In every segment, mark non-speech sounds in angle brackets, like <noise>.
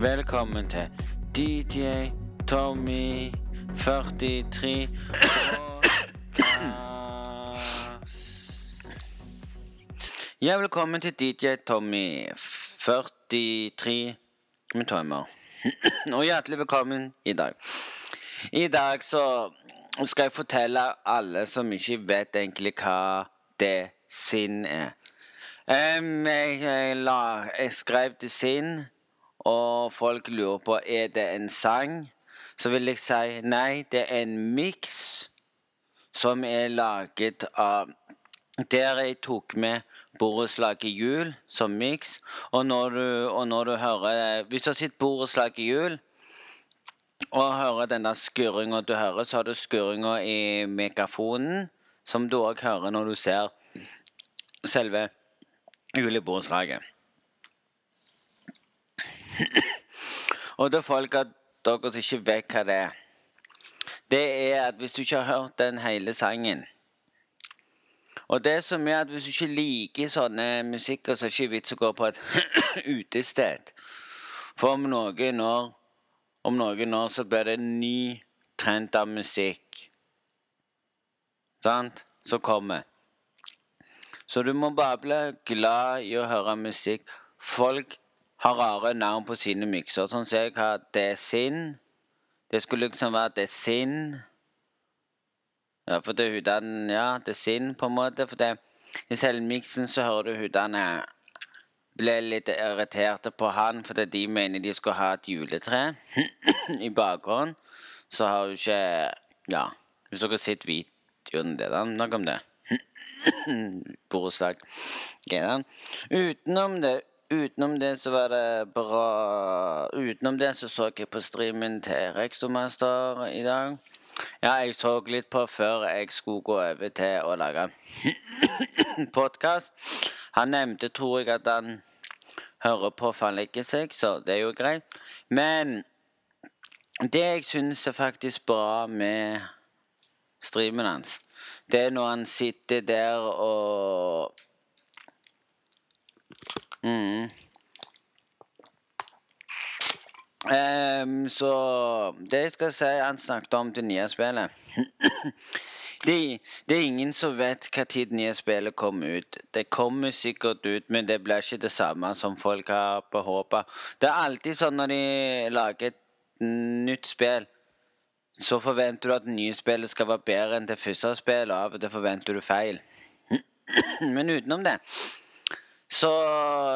Velkommen til DJ Tommy 43 Ja, velkommen til DJ Tommy 43 med Tommer. Og hjertelig velkommen i dag. I dag så skal jeg fortelle alle som ikke vet egentlig hva det sinn er. Um, jeg, jeg, la, jeg skrev til sinn, og folk lurer på er det en sang. Så vil jeg si nei, det er en miks som er laget av Der jeg tok med borettslaget Jul som miks. Og, og når du hører Hvis du har sett borettslaget Jul og hører denne skurringa du hører, så har du skurringa i megafonen, som du òg hører når du ser selve juleborettslaget. <coughs> Og det er folk at dere som ikke vet hva det er. Det er at hvis du ikke har hørt den hele sangen Og det som er at hvis du ikke liker sånne musikker, så er det ikke vits å gå på et <coughs> utested. For om noen år om noen år så blir det en ny trend av musikk. Sant? Som kommer. Så du må bare bli glad i å høre musikk. Folk har rare navn på sine mikser. Sånn ser jeg hva Det er sin. Det skulle liksom være Det er sin. Ja, for det er hudene Ja, det er sin, på en måte. For det, i selve miksen så hører du hudene ble litt irriterte på han fordi de mener de skal ha et juletre <clears throat> i bakgrunnen. Så har hun ikke Ja, hvis dere har sett videoen det da, nok om det. <clears throat> Borettslag. Utenom det Utenom det så var det bra Utenom det så så jeg på streamen til Rexomaster i dag. Ja, jeg så litt på før jeg skulle gå over til å lage <coughs> podkast. Han nevnte, tror jeg, at han hører på for han liker seg, så det er jo greit. Men det jeg syns er faktisk bra med streamen hans, det er når han sitter der og Ehm, så det jeg skal si Han snakket om det nye spillet. <clears throat> det, det er ingen som vet hva tid det nye spillet kommer ut. Det kommer sikkert ut, men det blir ikke det samme som folk har behåpa. Det er alltid sånn når de lager et nytt spill, så forventer du at det nye spillet skal være bedre enn det første spillet, av og til forventer du feil. <clears throat> men utenom det så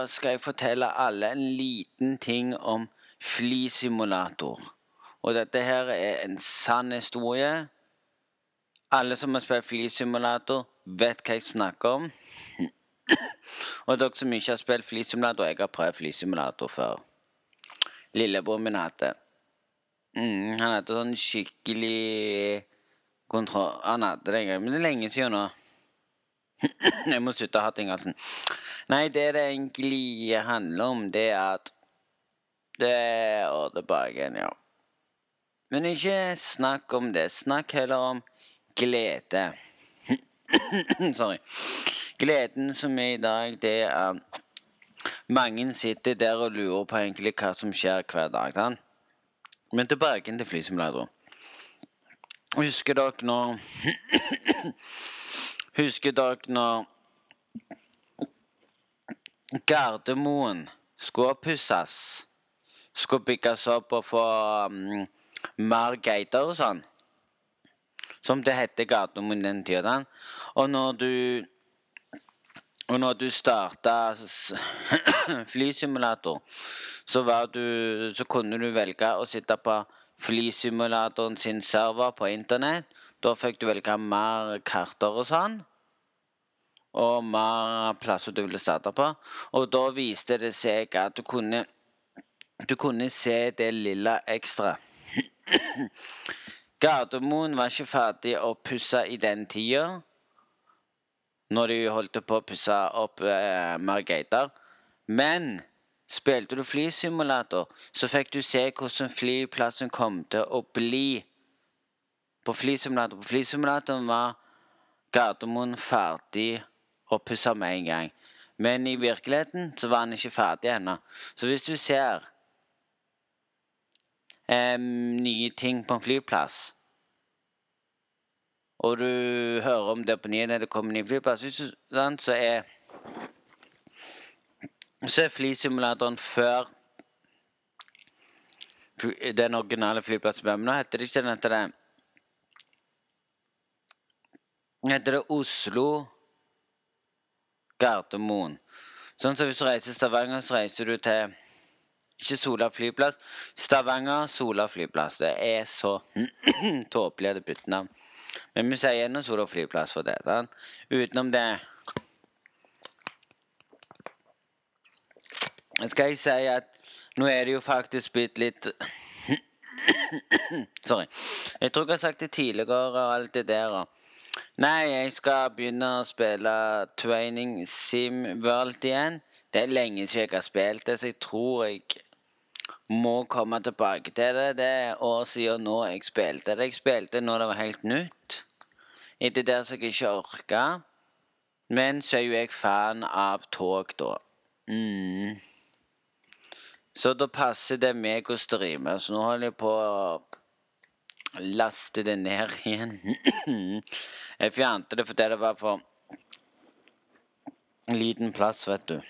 skal jeg fortelle alle en liten ting om flysimulator. Og dette her er en sann historie. Alle som har spilt flysimulator, vet hva jeg snakker om. <clears throat> Og dere som ikke har spilt flysimulator, jeg har prøvd flysimulator før. Lillebroren min hadde. Mm, han hadde sånn skikkelig kontroll Han hadde det en gang, men det er lenge siden nå. Jeg må slutte å ha ting i halsen. Nei, det det egentlig handler om, det er at Det å tilbake igjen, ja. Men ikke snakk om det. Snakk heller om glede. <clears throat> Sorry. Gleden som er i dag, det er Mange sitter der og lurer på egentlig hva som skjer hver dag. Da. Men tilbake til flysimulatoren. Husker dere når <clears throat> Husker dere når Gardermoen skulle pusses? Skulle bygges opp og få um, mer gater og sånn? Som det heter Gardermoen den tida. Og når du Og når du starta <clears throat> flysimulator, så, du, så kunne du velge å sitte på flysimulatoren sin server på internett. Da fikk du velge mer karter og sånn. Og mer plasser du ville starte på. Og da viste det seg at du kunne Du kunne se det lille ekstra. <clears throat> Gardermoen var ikke ferdig å pusse i den tida. Når de holdt på å pusse opp eh, mer gater. Men spilte du flysimulator, så fikk du se hvordan flyplassen kom til å bli på flysimulator. På flysimulatoren var Gardermoen ferdig å pussa med en gang. Men i virkeligheten så var han ikke ferdig ennå. Så hvis du ser eh, nye ting på en flyplass, og du hører om det på nyhetene det kommer ny flyplass, så er så er flysimulatoren før den originale flyplassen. Men nå heter det ikke den heter det heter det Oslo Gardermoen. Sånn som hvis du reiser til Stavanger, så reiser du til ikke Sola flyplass. Stavanger Sola flyplass. Det er så <clears throat> tåpelig at det bytter navn. Men vi sier gjennom Sola flyplass for det. Sant? Utenom det skal jeg si at nå er det jo faktisk blitt litt <clears throat> Sorry. Jeg tror jeg har sagt det tidligere og alt det der. og- Nei, jeg skal begynne å spille Training Sim World igjen. Det er lenge siden jeg har spilt det, så jeg tror jeg må komme tilbake til det. Det er år siden nå jeg spilte det. Jeg spilte når det var helt nytt. Etter det så jeg ikke orka. Men så er jo jeg fan av tog, da. Mm. Så da passer det meg å streame. Så nå holder jeg på laste det ned igjen. jeg fjernte det fordi det var for liten plass, vet du.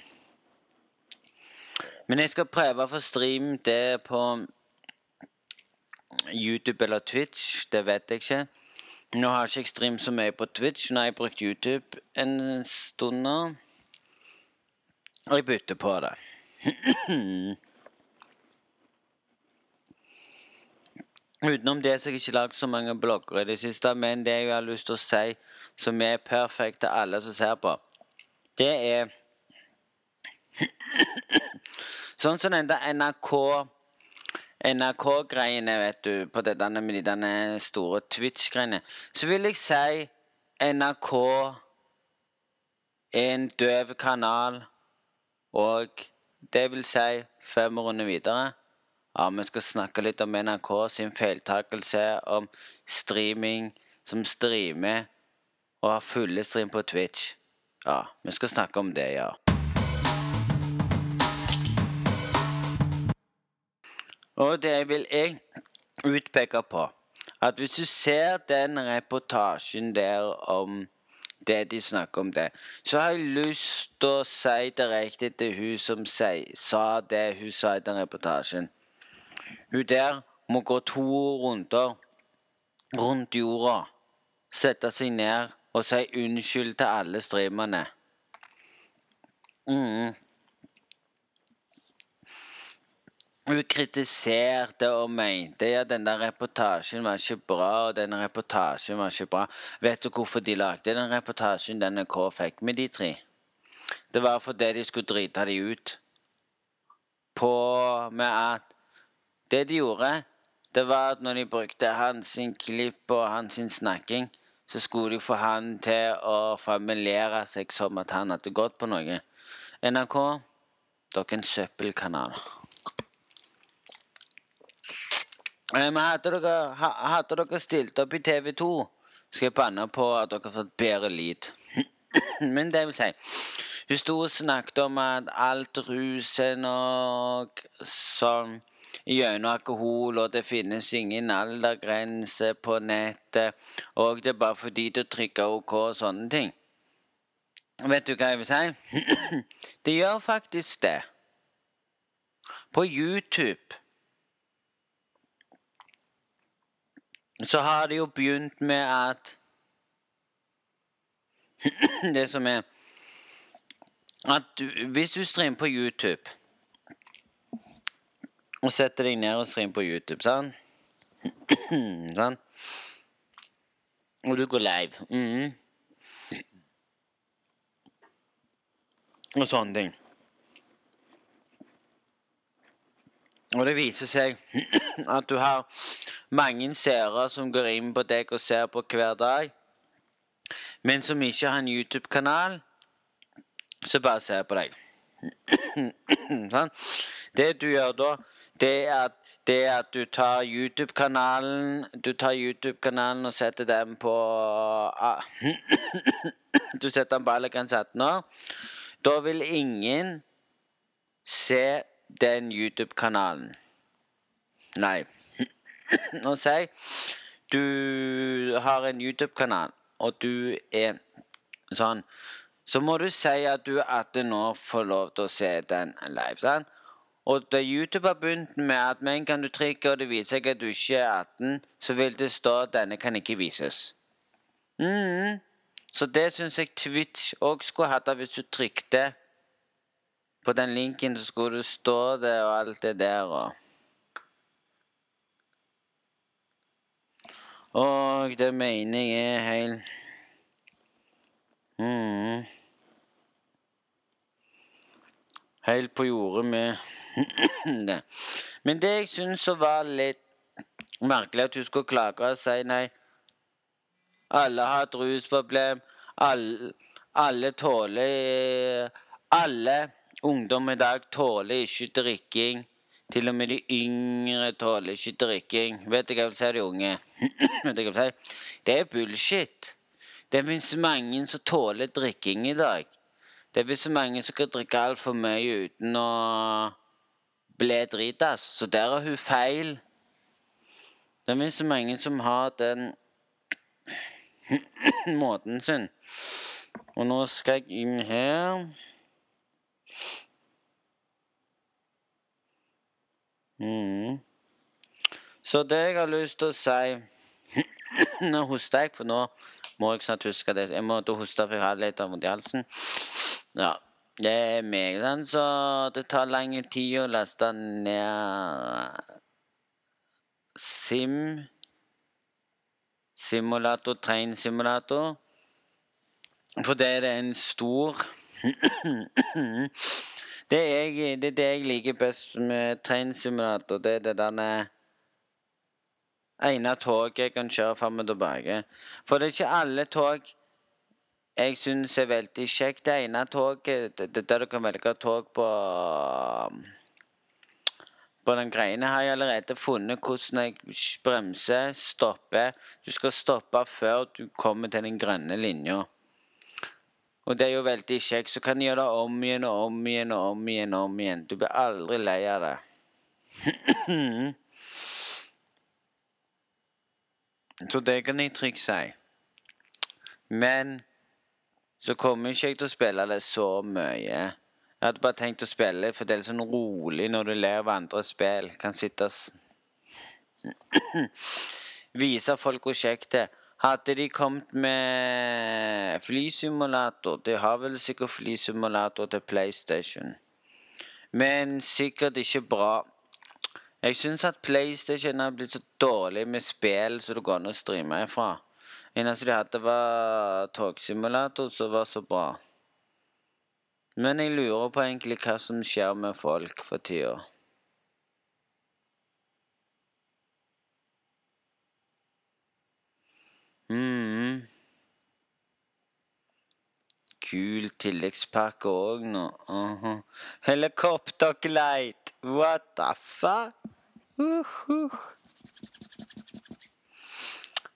Men jeg skal prøve å få streamet det på YouTube eller Twitch. Det vet jeg ikke. Nå har ikke jeg streamet så mye på Twitch. Nå har jeg brukt YouTube en stund nå. Og jeg bytter på det. <clears throat> Utenom det så har jeg ikke lagd så mange blogger i det siste, men det jeg har lyst til å si, som er perfekt til alle som ser på, det er <coughs> Sånn som den der NRK NRK-greiene, vet du, på det der med de der store Twitch-greiene, så vil jeg si NRK er en døv kanal, og det vil si fem runder videre. Ja, vi skal snakke litt om NRK sin feiltakelse om streaming, som streamer og har fulle stream på Twitch. Ja, vi skal snakke om det, ja. Og det vil jeg utpeke på at hvis du ser den reportasjen der om det de snakker om det, så har jeg lyst til å si direkte til hun som sa det hun sa i den reportasjen. Hun der må gå to runder rundt jorda, sette seg ned og si unnskyld til alle streamerne. Mm. Hun kritiserte og mente at den der reportasjen var ikke bra, og den reportasjen var ikke bra. Vet du hvorfor de lagde den reportasjen NRK fikk med de tre? Det var fordi de skulle drite de ut. På med at det de gjorde, det var at når de brukte hans klipp og hans snakking, så skulle de få han til å familiere seg som at han hadde gått på noe. NRK, dere er en søppelkanal. Eh, Men hadde dere, hadde dere stilt opp i TV 2, skal jeg banne på at dere har fått bedre lyd. <clears throat> Men det vil si Hun sto og snakket om at alt rusen og sånn gjennom alkohol, og det finnes ingen aldergrense på nettet, og det er bare fordi du trykker OK og sånne ting. Vet du hva jeg vil si? <clears throat> det gjør faktisk det. På YouTube så har det jo begynt med at <clears throat> Det som er At du, hvis du streamer på YouTube og setter deg ned og streamer på YouTube, sant? <clears throat> sånn? Og du går live. mhm. Og sånne ting. Og det viser seg <clears throat> at du har mange seere som går inn på deg og ser på hver dag, men som ikke har en YouTube-kanal, så bare ser på deg. <clears throat> sånn? Det du gjør da, det at, det at du tar YouTube-kanalen Du tar YouTube-kanalen og setter den på ah, <clears throat> Du setter den på 18 år. Da vil ingen se den YouTube-kanalen. Nei. <clears throat> Nå sier jeg du har en YouTube-kanal, og du er sånn Så må du si at du er 18 år for lov til å se den live. sant? Og da har begynt med at med en gang du trykker og det viser seg at du ikke er 18, så vil det stå at denne kan ikke vises. Mm. Så det syns jeg Twitch òg skulle hatt hvis du trykte på den linken, så skulle det stå det og alt det der og Og det mener jeg er helt mm. Helt på jordet med <clears throat> det. Men det jeg syns var litt merkelig, at hun skulle klage og si nei Alle har et rusproblem. Alle, alle tåler Alle ungdom i dag tåler ikke drikking. Til og med de yngre tåler ikke drikking. Vet du hva jeg vil si de unge? <clears throat> Vet jeg vil si? Det er bullshit. Det fins mange som tåler drikking i dag. Det er fins mange som kan drikke altfor mye uten å bli dritas. Så der er hun feil. Det er fins mange som har den <clears throat> måten sin. Og nå skal jeg inn her. Mm. Så det jeg har lyst til å si <clears throat> Nå hoster jeg, for nå må jeg snart huske det. Jeg måtte hoste for jeg hadde litt vondt i halsen. Ja. Det er meg, den, så det tar lang tid å laste ned Sim Simulator, train simulator. For det er en stor Det, jeg, det er det jeg liker best med trainsimulator. Det er det der ene toget jeg kan kjøre fram og tilbake. For det er ikke alle tog jeg syns er veldig kjekt. Det ene toget det, det, der du kan velge tog på på den greiene har jeg allerede funnet hvordan jeg bremser, stopper. Du skal stoppe før du kommer til den grønne linja. Og det er jo veldig kjekt. Så kan du gjøre det om igjen og om igjen og om igjen. og om igjen. Du blir aldri lei av det. <clears throat> så det kan jeg trygt si. Men så kommer ikke jeg til å spille det så mye. Jeg hadde bare tenkt å spille for det er litt sånn rolig når du ler av andre spill. Kan sitte og <clears throat> Vise folk hvor kjekt det er. Hadde de kommet med flysimulator De har vel sikkert flysimulator til PlayStation. Men sikkert ikke bra. Jeg syns at PlayStation har blitt så dårlig med spill som det går an å streame ifra. Eneste de hadde, var togsimulator, som var så bra. Men jeg lurer på egentlig hva som skjer med folk for tida. Mm. Kul tilleggspakke òg nå. Uh -huh. Helikopterglide! What the fuck? Uh -huh.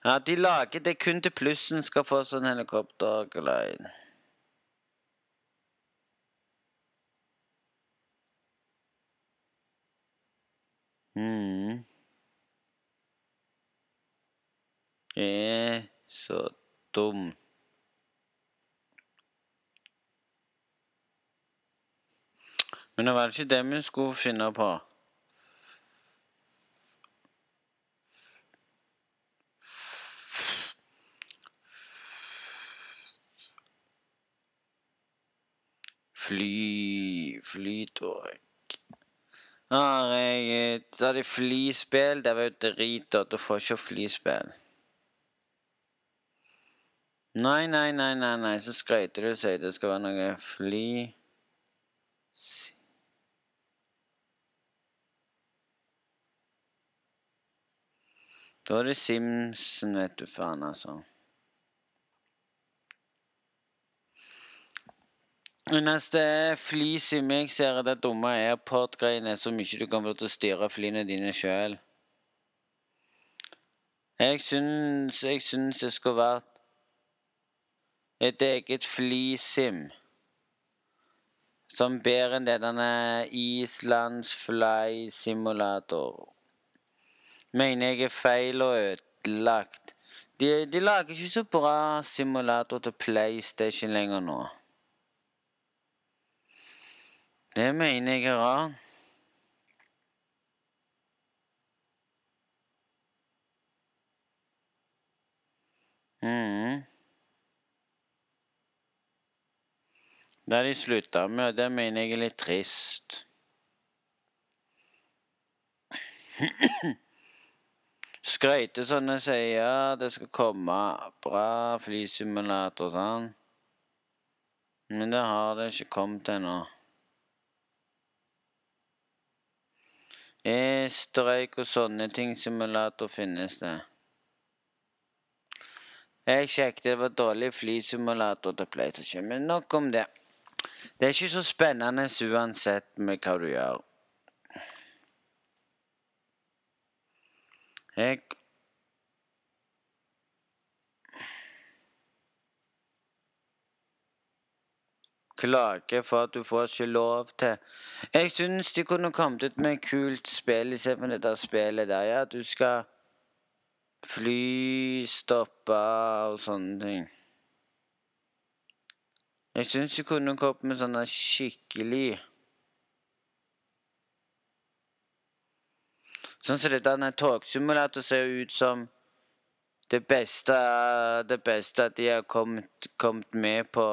Ja, de lager det kun til plussen skal få sånn helikopterglide. Mm. er så dum. Men det var ikke det vi skulle finne på. Fly Flytog Herregud. Så hadde de flyspill. Det var jo drit. Du får ikke flyspill. Nei, nei, nei, nei, nei. så skreiter du og det skal være noe fly Da er det Simsen, vet du faen, altså. Eneste flysim jeg ser, er det dumme AirPod-greiene som ikke du kan få til å styre flyene dine sjøl. Jeg syns, jeg syns det skulle vært et eget flysim. Som bedre enn det denne Islands Fly Simulator. mener jeg er feil og ødelagt. De, de lager ikke så bra simulator til PlayStation lenger nå. Det mener jeg er rart. Mm. Det de slutta med, og det mener jeg er litt trist. <clears throat> Skrøyter sånne sier ja, det skal komme bra flysimulator og sånn. Men det har det ikke kommet ennå. E-streik og sånne ting simulator finnes det. Jeg sjekket, det var dårlig flysimulator til PlayStation, men nok om det. Det er ikke så spennende uansett med hva du gjør. Jeg klager for at du får ikke lov til Jeg syns de kunne kommet ut med et kult spill istedenfor det der spillet der. Ja, du skal flystoppe og sånne ting. Jeg syns de kunne kommet med sånne skikkelig Sånn som dette togsimulator ser ut som det beste, det beste at de har kommet, kommet med på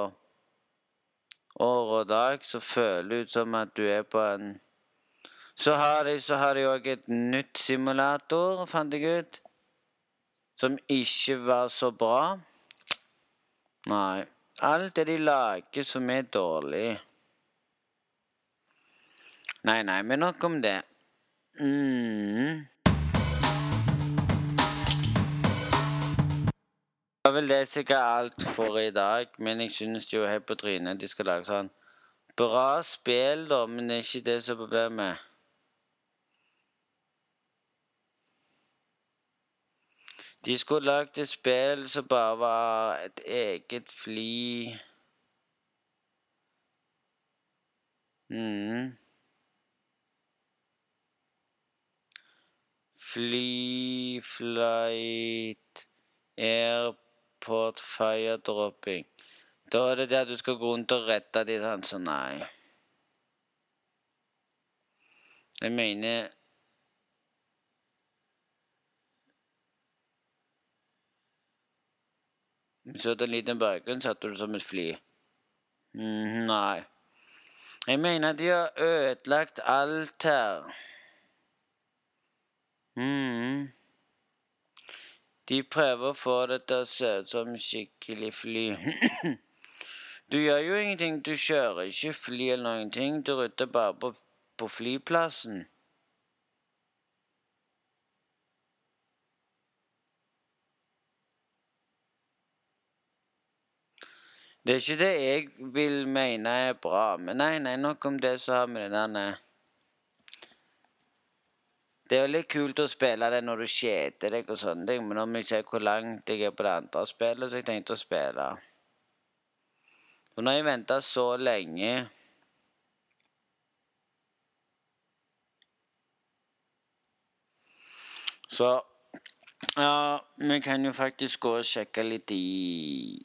år og dag. Så føler det ut som at du er på en Så har de så har de òg et nytt simulator, fant jeg ut. Som ikke var så bra. Nei. Alt det de lager som er dårlig. Nei, nei, men nok om det. Mm. Var vel det sikkert alt for i dag, men jeg synes jo helt på trynet de skal lage sånn Bra spill, da, men det er ikke det som er problemet. De skulle lagd et spill som bare var et eget fly. Mm. Fly, flight, airport, firedropping. Da er det det at du skal gå rundt og redde de sånn, så nei. Jeg mener Så en liten bakgrunn satte du som et fly. Mm, nei. Jeg mener de har ødelagt alt her. Mm. De prøver å få det til å se ut som skikkelig fly. du gjør jo ingenting. Du kjører ikke fly eller noen ting. Du rutter bare på, på flyplassen. Det er ikke det jeg vil mene er bra, men nei, nei, nok om det, så har vi det der Det er veldig kult å spille det når du kjeder deg og sånne ting, men om vi ser hvor langt jeg er på det andre spillet, så jeg tenkte å spille. For når jeg venta så lenge Så Ja, vi kan jo faktisk gå og sjekke litt i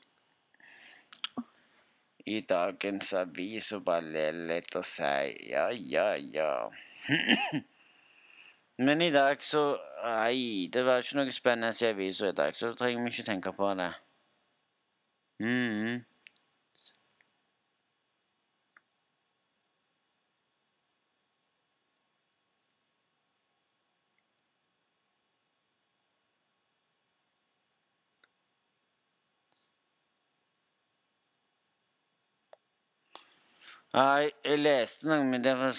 i dagens avis og bare le litt og si ja, ja, ja. <clears throat> Men i dag så Nei, det var ikke noe spennende i avisa i dag, så da trenger vi ikke tenke på det. Mm. Nei, jeg leste noe, men det var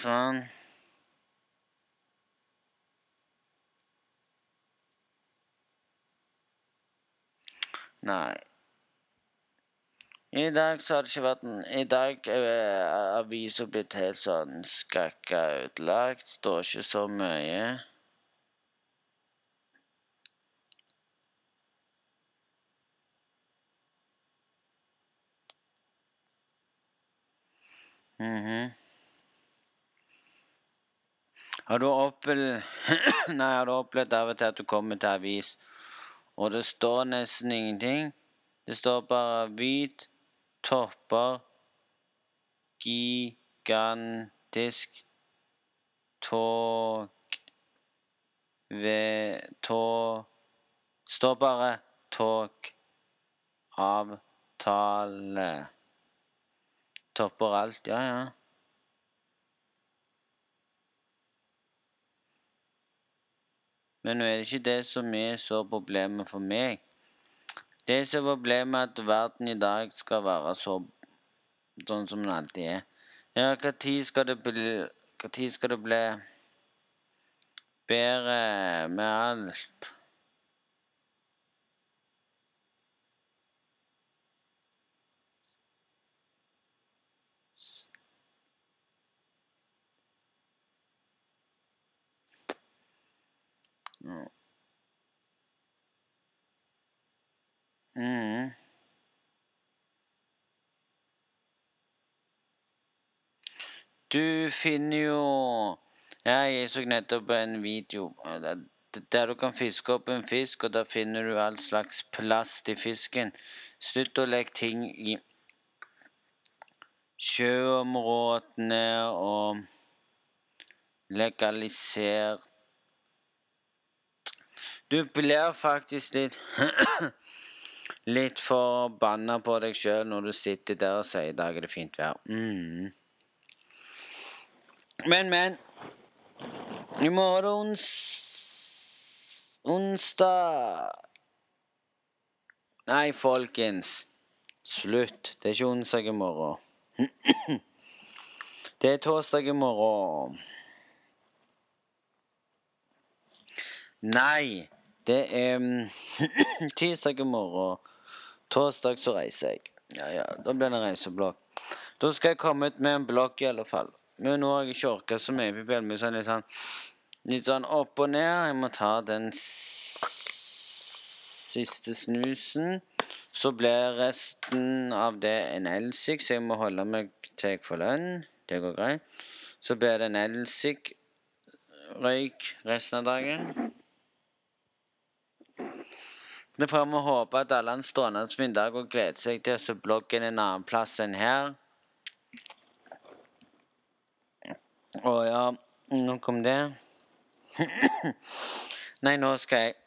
Nei. I dag så har det ikke vært en I dag er avisa blitt helt sånn skakka utlagt. Står ikke så mye. Mhm. Har du opplevd <clears throat> Nei, har du opplevd av og til at du kommer til avis, og det står nesten ingenting? Det står bare hvit, topper, gigantisk, tog ved Tog Står bare togavtale. Topper alt. Ja, ja. Men nå er det ikke det som er så problemet for meg. Det som er problemet, er at verden i dag skal være så sånn som den alltid er. Ja, når skal skal det bli bedre med alt? Mm. Du finner jo Jeg så nettopp en video der du kan fiske opp en fisk, og der finner du all slags plast i fisken. Slutt å legge ting i sjøområdene og legalisert Du blir faktisk litt <clears throat> Litt forbanna på deg sjøl når du sitter der og sier 'i dag er det fint vær'. Mm. Men, men. I morgen ons onsdag Nei, folkens. Slutt. Det er ikke onsdag i morgen. <clears throat> Det er torsdag i morgen. Nei, det er <clears throat> tirsdag i morgen. Torsdag så reiser jeg. Ja, ja, da blir det reiseblokk. Da skal jeg komme ut med en blokk, i alle fall. Men nå har jeg ikke orka så mye. på sånn litt sånn Litt sånn opp og ned. Jeg må ta den siste snusen. Så blir resten av det en elsik, så jeg må holde meg til jeg får lønn. Det går greit. Så blir det en elsik-røyk resten av dagen. Det får vi håpe at alle strålende fin dag og gleder seg til å se bloggen en annen plass enn her. Å ja, nok om det. <clears throat> Nei, nå skal jeg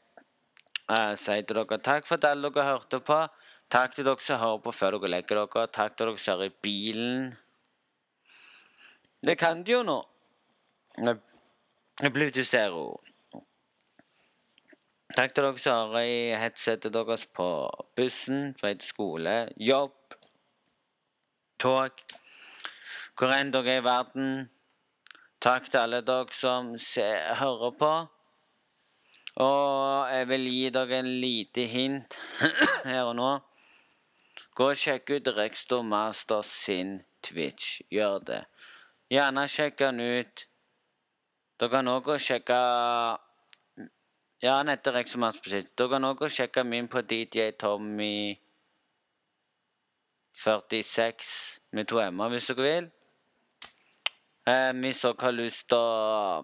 uh, si til dere takk for at alle dere hørte på. Takk til dere som hører på før dere legger dere. Takk til dere som hører i bilen. Det kan de jo nå. Bluetooth Zero. Takk til dere som hører i headsetet deres på bussen, på til skole, jobb, tog, hvor enn dere er i verden. Takk til alle dere som ser, hører på. Og jeg vil gi dere en lite hint <clears throat> her og nå. Gå og sjekk ut Rexto Master sin Twitch. Gjør det. Gjerne sjekk den ut. Dere kan òg sjekke ja, han heter Rexomas på sist. Dere kan også sjekke min på DJ Tommy 46 med to m-er, hvis dere vil. Eh, hvis dere har lyst til å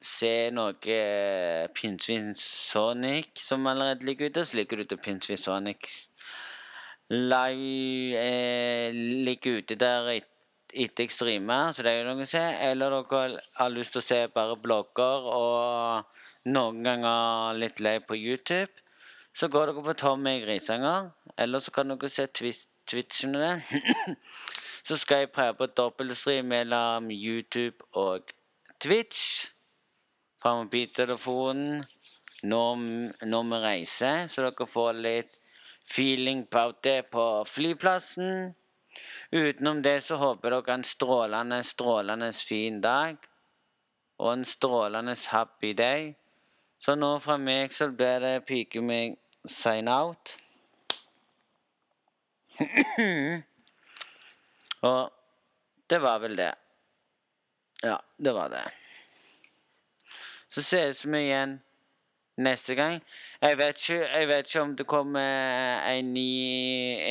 se noe eh, Pinnsvin Sonic som allerede ligger ute, så ligger det ute Pinnsvin Sonic live eh, ligger ute der etter jeg streamer, så det er noe å se. Eller dere har lyst til å se bare blogger og noen ganger litt lei på YouTube. Så går dere på Tommy Grisanger, eller så kan dere se Twitchen det. <clears throat> så skal jeg prøve på dobbeltstream mellom YouTube og Twitch fra mobiltelefonen når, når vi reiser, så dere får litt feeling på det på flyplassen. Utenom det så håper dere en strålende, strålende fin dag og en strålende happy day. Så nå fra meg så blir det pike meg sign out. <clears throat> Og det var vel det. Ja, det var det. Så ses vi igjen neste gang. Jeg vet ikke, jeg vet ikke om det kommer en ny,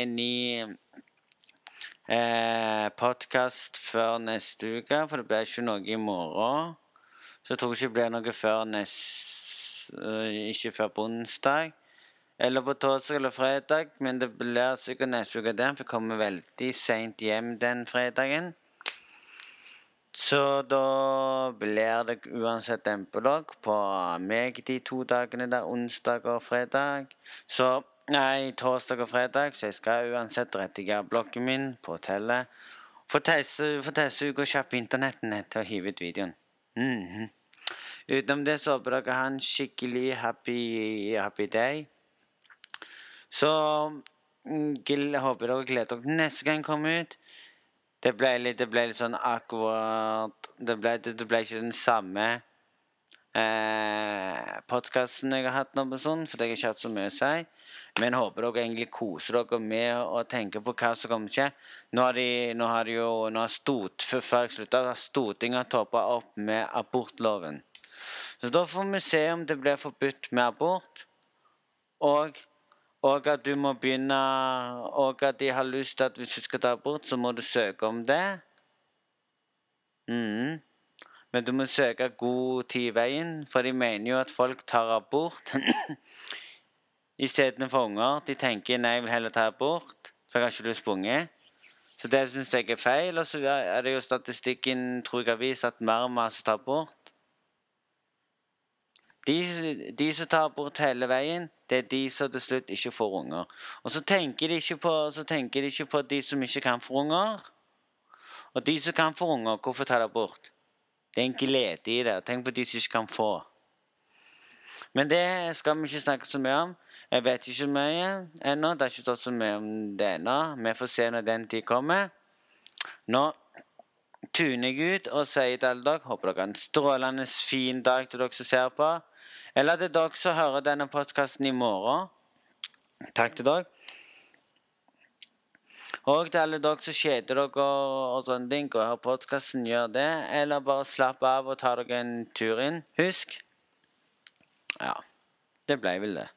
en ny eh, podkast før neste uke, for det blir ikke noe i morgen. Så jeg tror ikke det blir noe før nest... øh, Ikke før på onsdag. Eller på torsdag eller fredag, men det blir sikkert neste uke den, for jeg kommer veldig seint hjem den fredagen. Så da blir det uansett dempelogg på meg de to dagene der, onsdag og fredag. Så Nei, torsdag og fredag, så jeg skal uansett redigere bloggen min på hotellet. Få teste uka kjapt på internettet til å hive ut videoen. Mm -hmm. Utenom det så håper dere har en skikkelig happy, happy day. Så mm, jeg håper dere gleder dere neste gang kommer ut. Det ble litt, det ble litt sånn akkurat Det ble, det ble ikke den samme eh, podkasten jeg har hatt nå, sånn, for jeg har ikke hatt så mye å si. Men håper dere egentlig koser dere med å tenke på hva som kommer til å skje. Nå har de, nå har de jo nå har stort, Før jeg slutta, har Stortinget toppa opp med abortloven. Så da får vi se om det blir forbudt med abort. Og og at du må begynne Og at de har lyst til at hvis du skal ta abort, så må du søke om det. Mm. Men du må søke god tid i veien, for de mener jo at folk tar abort <clears throat> istedenfor unger. De tenker nei, jeg vil heller ta abort, for jeg har ikke lyst på unge. Så det syns jeg er feil. Og så er det jo statistikken tror jeg har vist at mer og mer tar abort. De, de, som tar abort hele veien, det er de som til slutt ikke får unger. Og så tenker på, de ikke på de som ikke kan få unger. Og de som kan få unger, hvorfor tar de abort? Det er en glede i det. Tenk på de som ikke kan få. Men det skal vi ikke snakke så mye om. Jeg vet ikke så mye ennå. Det har ikke stått så mye om det ennå. Vi får se når den tid kommer. Nå tuner jeg ut og sier til alle dere håper dere har en strålende fin dag til dere som ser på. Eller til dere som hører denne podkasten i morgen. Takk til dere. Og til alle dere som kjeder dere og, sånne ting, og hører podkasten, gjør det. Eller bare slapp av og ta dere en tur inn. Husk Ja, det ble vel det.